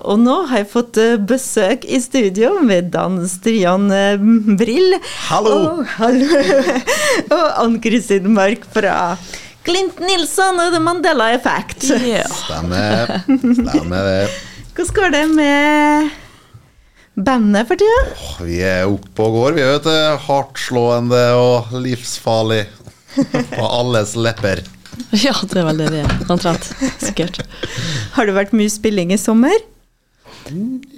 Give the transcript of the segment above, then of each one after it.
Og nå har jeg fått eh, besøk i studio med Dan Stian eh, Brill. Hallo! Og, hallo. og Ann-Kristin Mark fra Clint Nilsson og The Mandela Effect. Stemmer. Stemmer det. Hvordan går det med bandet for tida? Oh, Vi er oppe og går, vi vet det. Hardtslående og livsfarlig. På alles lepper. Ja, det er vel det vi er. Omtrent. Sikkert. Har det vært mye spilling i sommer?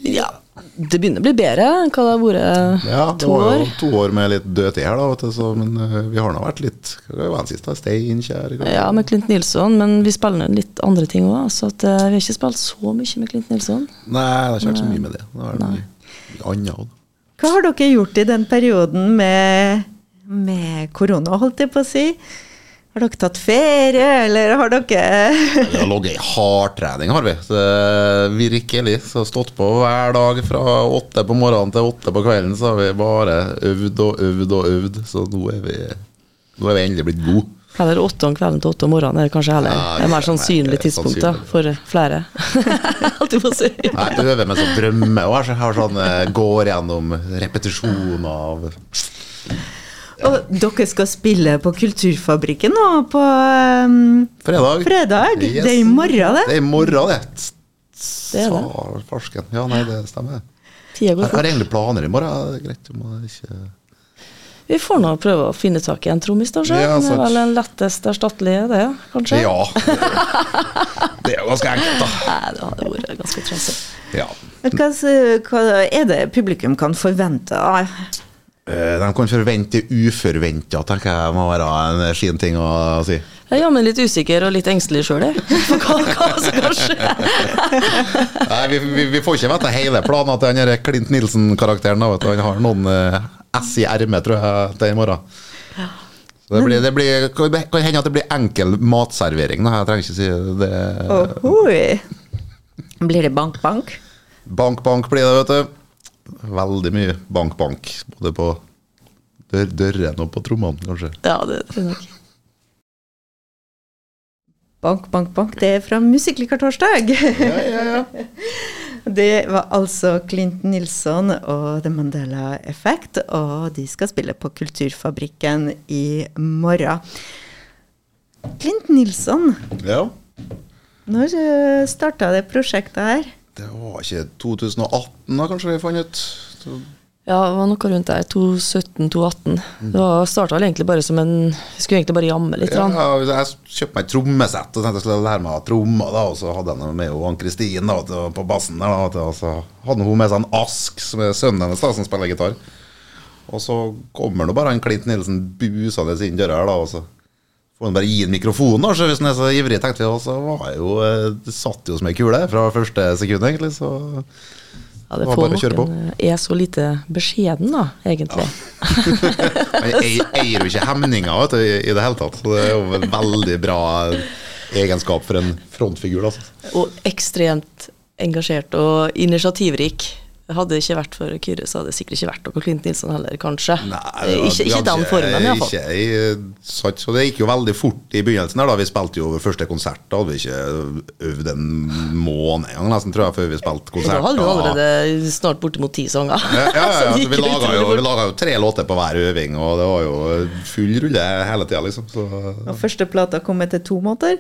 Ja, det begynner å bli bedre hva det har vært Ja, det var jo to år med litt dødtid her, da, vet du, så, men eh, vi har nå vært litt Hva var den siste? Steinkjer? Ja, med Clint Nilsson, men vi spiller ned litt andre ting òg. Så at, eh, vi har ikke spilt så mye med Clint Nilsson. Nei, det har ikke vært så mye med det. Det er mye, mye annet også. Hva har dere gjort i den perioden med, med korona, holdt jeg på å si? Har dere tatt ferie, eller har dere Vi har ligget i hardtrening, har vi. Så, eh, virkelig. Så stått på hver dag fra åtte på morgenen til åtte på kvelden, så har vi bare øvd og øvd og øvd. Så nå er vi, nå er vi endelig blitt gode. Heller åtte om kvelden til åtte om morgenen er det kanskje heller Ja, mer det er sannsynlig tidspunkt da, for flere. Alt du må si. Jeg øver meg som drømmer og jeg har sånn, eh, går gjennom repetisjoner av Og dere skal spille på Kulturfabrikken nå på um, fredag. fredag? Yes. Det er i morgen, det. Det er i morgen, det. Det er det. Farsken. Ja, nei, det stemmer. Tida Jeg har egentlig planer i morgen. Det er greit om jeg ikke Vi får nå prøve å finne tak i en trommis, da. Ja, det er vel den lettest erstattelige, det, kanskje? Ja. Det er jo ganske enkelt, da. Nei, det hadde vært ganske trasig. Ja. Hva, hva er det publikum kan forvente? Eh, De kan forvente uforventa, tenker jeg må være en fin ting å si. Jeg er jammen litt usikker og litt engstelig sjøl, jeg. For hva, hva som kan skje. Nei, vi, vi, vi får ikke vite hele planen til den der Clint Nilsen-karakteren. da, vet du. Han har noen eh, S i ermet, tror jeg, til i morgen. Så det, blir, det blir, kan kan hende at det blir enkel matservering. Da. Jeg trenger ikke si det. ohoi. Blir det bank-bank? Bank-bank blir det, vet du. Veldig mye bank-bank. Både på dør, dørene og på trommene, kanskje. Ja, det tror jeg nok. Bank, bank, bank, det er fra Musikklikar torsdag. Ja, ja, ja. Det var altså Clint Nilsson og The Mandela Effect, og de skal spille på Kulturfabrikken i morgen. Clint Nilsson, ja. når starta det prosjektet her? Det var ikke 2018, da, kanskje vi fant ut. Så, Ja, det var noe rundt der. 2017-2018. Det var starta egentlig bare som en Vi skulle egentlig bare jamme litt. ja, jeg kjøpte meg et trommesett og tenkte jeg skulle lære meg trommer. Da, og så hadde jeg med jo Ann-Kristin på bassen. Der, da, og så hadde hun med seg en Ask, som er sønnen hennes, da, som spiller gitar. Og så kommer nå bare han Klint Nilsen busende inn døra her, da, og så får han bare gi en mikrofon, da, så hvis han er så ivrig, tenkte. Og så var jeg jo eh, Det satt jo som ei kule fra første sekund, egentlig. Så Ja, det var bare å kjøre på. noen er så lite beskjeden, da, egentlig. Han ja. eier jo ikke hemninger vet du, i, i det hele tatt. Så det er jo en veldig bra egenskap for en frontfigur. Altså. Og ekstremt engasjert og initiativrik. Hadde det ikke vært for Kyrre, så hadde det sikkert ikke vært noe Clint Nilsson heller, kanskje. Nei, Eh, var- ikke, vi ikke hadde den formen, iallfall. Ikke, i sats. så det gikk jo veldig fort i begynnelsen. her, da Vi spilte jo første konsert. Da hadde vi ikke øvd en måned engang, nesten, tror jeg, før vi spilte konsert. da hadde vi allerede snart bortimot ti sanger. ja, ja, ja, ja, vi laga jo, vi jo tre låter på hver øving, og det var jo full rulle hele tida, liksom. Så Og første plata kom etter to måneder.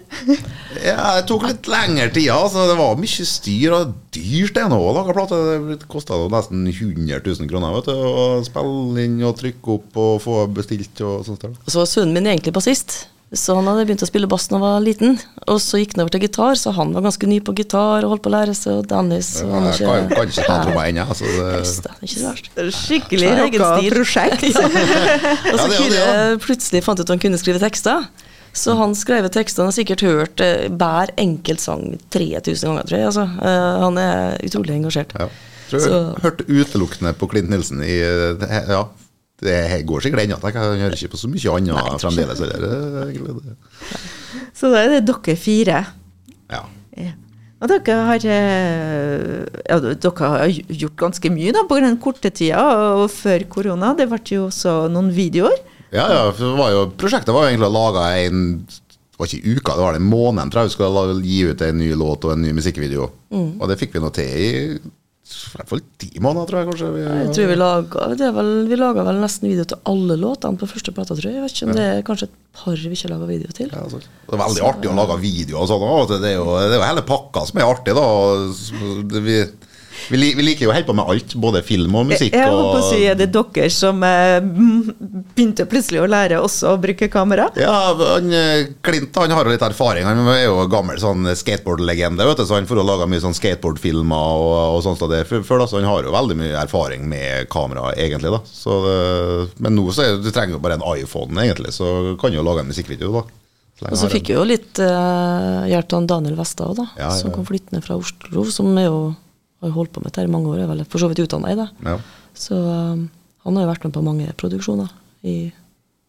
ja, det tok litt lengre tid. Altså. Det var mye styr, og dyrt det nå å lage plate. Det kosta nesten 100 000 kroner vet du, å spille inn og trykke opp og få bestilt og sånt. der. Så var sønnen min egentlig bassist, så han hadde begynt å spille bass da han var liten. Og så gikk han over til gitar, så han var ganske ny på gitar og holdt på å lære seg, og Dennis og ja, Jeg kan, kan ikke ta tromma ennå. Altså, det- det er ikke så verst. Skikkelig rocka prosjekt. Og så Ja, det det, Kyrre plutselig fant ut at han kunne skrive tekster. Så han skrev tekstene han har sikkert hørt eh, hver enkelt sang 3000 ganger, tror jeg. Altså. Eh, han er utrolig engasjert. Ja. Tror jeg Så- hørte utelukkende på Clint Nilsen i det- Ja, det går sikkert ennå. Jeg hører ikke på så mye annet Nei, fremdeles. Så da er det dere fire. ja. Ja. Og dere har, eh, ja, dere har gjort ganske mye da, på den korte tida og før korona. Det ble jo også noen videoer. Ja, ja, det var jo, prosjektet var jo egentlig lage en Det var ikke uka, det var den måneden tror jeg vi skulle gi ut en ny låt og en ny musikkvideo. Mm. Og det fikk vi nå til i i hvert fall ti måneder, tror jeg kanskje. Vi, Jeg tror vi laga det vel, Vi laga vel nesten video til alle låtene på første plata, tror jeg. Jeg vet ikke om det er kanskje et par vi ikke laga video til. Ja, det er veldig artig å lage videoer og sånn. Det det er jo hele pakka som er artig, da. Så det- Vi, vi, vi liker jo å holde på med alt, både film og musikk. Jeg holdt på å si, Er det dere som eh, begynte plutselig å lære også å bruke kamera? Ja, han, Klint han har jo litt erfaring. Han er jo gammel sånn skateboardlegende, vet du, så han får jo laga mye sånn skateboardfilmer og, og sånt. det for, da, så han har jo veldig mye erfaring med kamera, egentlig. da så Men nå så er, du trenger du bare en iPhone, egentlig, så kan du jo lage en musikkvideo. da Så Og så fikk vi jo litt uh, hjelp av Daniel Vestad òg, da. Ja, ja, Som kom flyttende fra Oslo, som er jo har holdt på med dette i mange år. Er vel for så vidt utdanna i det. ja. Så um, han har jo vært med på mange produksjoner i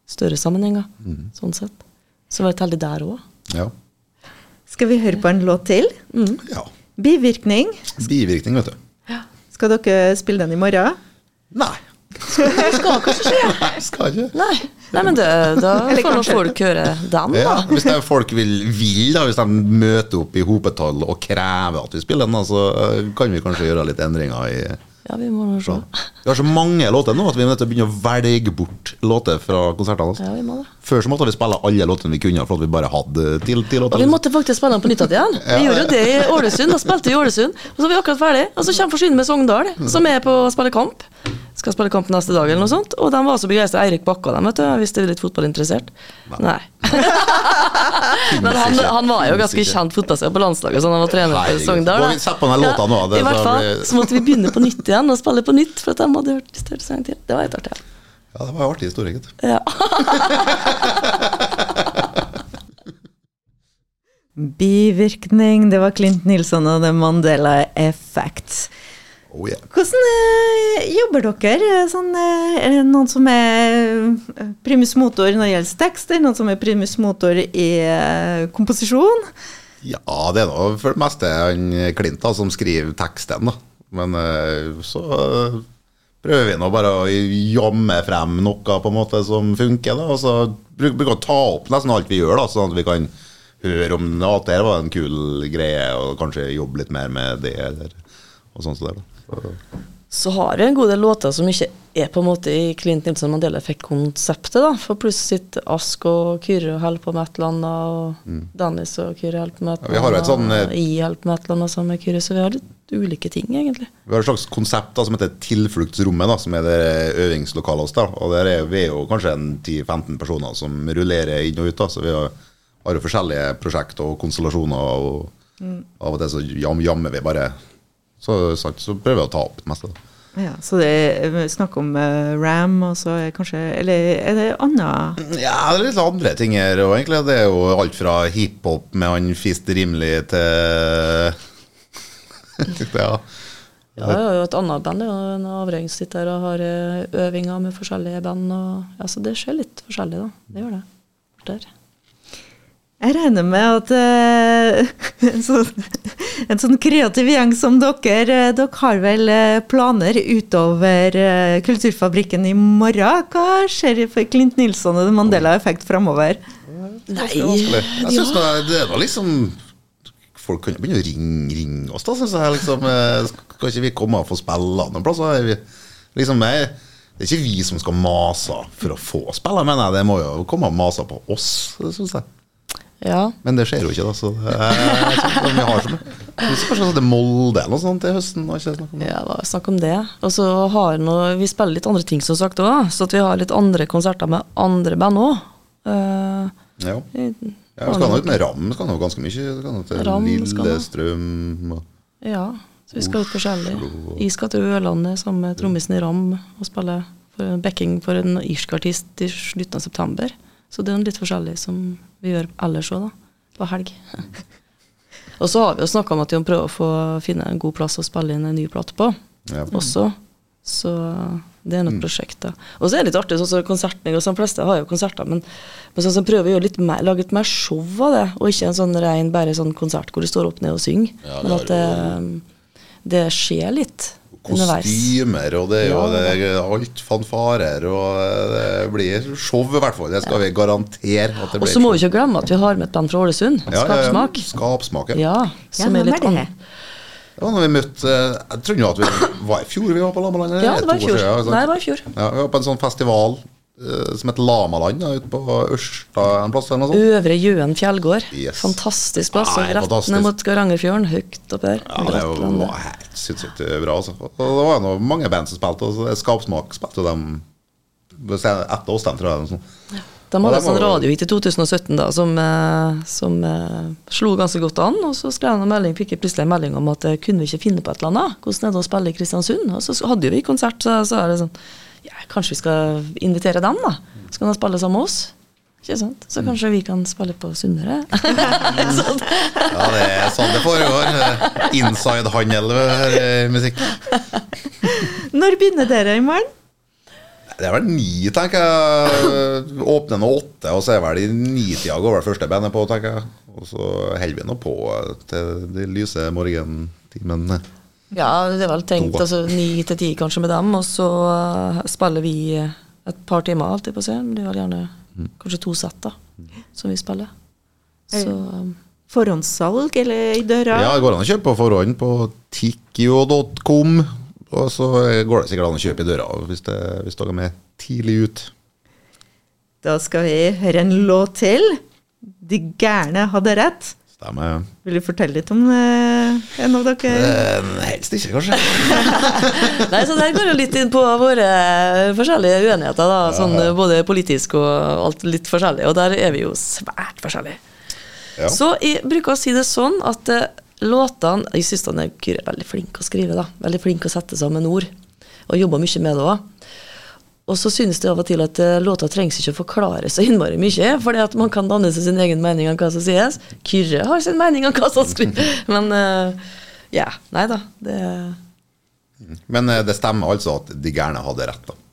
større sammenhenger, mm. sånn sett. Så var jeg heldig der òg. Ja. Skal vi høre på en låt til? ja. Bivirkning. Bivirkning, vet du. Skal dere spille den i morgen? Nei. Skal kanskje skje? Nei, skal ikke. Nei. Nei, men det, da Eller får nå kanskje. folk høre den, Ja, da. hvis det er folk vil, vil da, hvis de møter opp i hopetall og krever at vi spiller den, så eh, kan vi kanskje gjøre litt endringer i Ja, vi må nå se. Vi har så mange låter nå at vi er nødt til å begynne å velge bort låter fra konsertene. Altså. Ja, vi må det. Før så måtte vi spille alle låtene vi kunne, for at vi bare hadde til, til Og vi måtte faktisk spille den på nytt igjen. Vi gjorde jo det i Ålesund. Da spilte vi i Ålesund, og så var vi akkurat ferdig. Og så kommer Forsvinn med Sogndal, som er på å spille kamp. Skal spille kamp neste dag, eller noe sånt. Og de var så begeistra. Eirik Bakka, dem, vet du, hvis de er litt fotballinteressert. Nei. Men han, han var jo ganske kjent fotballspiller på landslaget, så han var trener for Sogndal. Vi sette på den låta nå, det I hvert fall. Så måtte vi begynne på nytt igjen og spille på nytt, for at de hadde hørt større sang til. Det var litt artig. Ja, det var en artig historie, gitt. Ja. Bivirkning, det var Clint Nilsson og The Mandela Effect. Oh, yeah. Hvordan eh, jobber dere? Sånn, eh, er det noen som er eh, primus motor når det gjelder tekst? Er det noen som er primus motor i eh, komposisjon? Ja, det er nå for det meste han Klint da, som skriver teksten, da. Men eh, så eh, prøver vi nå bare å jamme frem noe på en måte som funker, da. Og så bruker bruker å ta opp nesten alt vi gjør, da, sånn at vi kan høre om at det var en kul greie, og kanskje jobbe litt mer med det, eller og sånn som det. da. Så, har vi en god del låter som ikke er på en måte i Clint Nilsson Mandela Effect-konseptet, da. For plutselig sitter Ask og Kyrre og holder på med et eller annet, og Dennis og Kyrre holder på med et Mm. Ja, vi har jo et sånn, og I holder på med et eller annet sammen med Kyrre, så vi har litt ulike ting, egentlig. Vi har et slags konsept da, som heter Tilfluktsrommet, da, som er det øvingslokalet da, og der er vi jo kanskje 10-15 personer som rullerer inn og ut. da, så Vi har, har jo forskjellige prosjekter og konstellasjoner, og av og til så jam, jammer vi bare. Så, sant, så prøver vi å ta opp det meste. Ja, så det er snakk om uh, Ram, og så er kanskje Eller er det annet? Ja, det er litt andre ting her. òg, egentlig Det er jo alt fra hiphop med han Fist Rimelig til ja. Ja, jeg har jo et annet band, det er jo en avregning som sitter her og har eh, øvinger med forskjellige band. Og, ja, så det skjer litt forskjellig, da. Det gjør det. Der. Jeg regner med at uh, sånn, en sånn kreativ gjeng som dere, eh, dere har vel eh, planer utover eh, Kulturfabrikken i morgen. Hva skjer for Clint Nilsson og Mandela-effekt framover? Nei, Jeg synes da, det er liksom Folk kan jo begynne å ringe, ringe oss, da, synes jeg. liksom Skal ikke vi komme og få spille noen plasser? Er Liksom, jeg, det er ikke vi som skal mase for å få spille, mener jeg. Det må jo komme og mase på oss, syns jeg. Ja. Men det skjer jo ikke, da. Så det er sånn, vi har som, Kanskje det er Molde eller noe sånt til høsten? Ikke snakk om det. Ja, hva- snakk om det. Og så har noe, Vi spiller litt andre ting, som sagt òg. Så vi har litt andre konserter med andre band òg. Ja. Ja, vi skal nå ut med Ram. Skal nå ganske mye. Skal nå til Ram. Lillestrøm og ja, så vi skal ut forskjellig. Jeg skal til Ørlandet sammen med trommisen i Ram og spille for backing for en irsk artist i slutten av september. Så det er litt forskjellig som vi gjør ellers òg, da. På helg. og så har vi jo snakka om at vi må prøve å få finne en god plass å spille inn en ny plate på ja. også. Så det er noe prosjekt, da. Og så er det litt artig, sånn som konserten sånn, fleste har jo konserter, men, men sånn som prøver å gjøre litt mer, lage litt mer show av det, og ikke en sånn rein bare sånn konsert hvor du står opp ned og synger. Ja, men at det, det skjer litt. Underveis. kostymer, og det er jo Ja, det er alt fanfarer, og det blir show, i hvert fall. Det skal vi garantere. at det Og så må vi ikke glemme at vi har med et band fra Ålesund. Skapsmak. Skapsmak, ja. Ja, Ja, som er litt det? annet. Det var når vi møtte eh, Jeg tror jo at vi var i fjor vi var på Lammeland? Ja, det var i fjor. Nei, det var i fjor. Ja, vi var på en sånn festival som heter Lamaland, ja, ute på Ørsta en plass. eller noe sånt. Øvre Jøen fjellgård. Yes. Fantastisk plass. Nei, rett fantastisk. ned mot Garangerfjorden. Høyt oppe der. Ja, det var helt sinnssykt bra. Altså. Og det var jo mange band som spilte, og Skapsmak spilte dem etter oss, den, tror jeg. Sånn. noe. De hadde en sånn radiohit i 2017 da, som, eh, som uh, slo ganske godt an. Og så skrev han en melding, fikk jeg plutselig en melding om at eh, kunne vi ikke finne på et eller annet? Hvordan er det å spille i Kristiansund? Og så hadde jo vi konsert, så så er det sånn ja, Kanskje vi skal invitere dem, da? Så kan de spille sammen med oss? Ikke sant? Så kanskje vi kan spille på Sunnmøre? Sånn. Ja, det er sånn det foregår. Inside-handel med eh, musikk. Når begynner dere i morgen? Det er vel ni, tenker jeg. Åpner nå åtte, og så er vel i nitida går vel første bandet på, tenker jeg. Og så holder vi nå på til de lyse morgentimene. Ja, det er vel tenkt altså ni til ti kanskje med dem, og så eh, spiller vi et par timer alltid på scenen. Det er gjerne kanskje to sett da, som vi spiller. Så um, Forhåndssalg eller i døra? Ja, det går an å kjøpe på forhånd på tikkio.com. Og så går det sikkert an å kjøpe i døra hvis, det, hvis dere er med tidlig ut. Da skal vi høre en låt til. De gærne hadde rett. Stemmer. Vil du fortelle litt om eh, en av dere? Eh, helst ikke, kanskje. Nei, så der går jo litt inn på våre forskjellige uenigheter, da, sånn eh, både politisk og alt litt forskjellig, og der er vi jo svært forskjellige. Ja. Så jeg bruker å si det sånn at eh, låtene Jeg syns han Kyrre er veldig flink å skrive, da. Veldig flink å sette sammen ord. Og jobber mye med det òg. Og så synes det av og til at eh, låta trengs ikke å forklare så innmari mye, at man kan danne seg sin egen mening om hva som sies. Kyrre har sin mening om hva som skriver. Men uh, ja, nei da. Det Men eh, det stemmer altså at de gærne hadde rett. da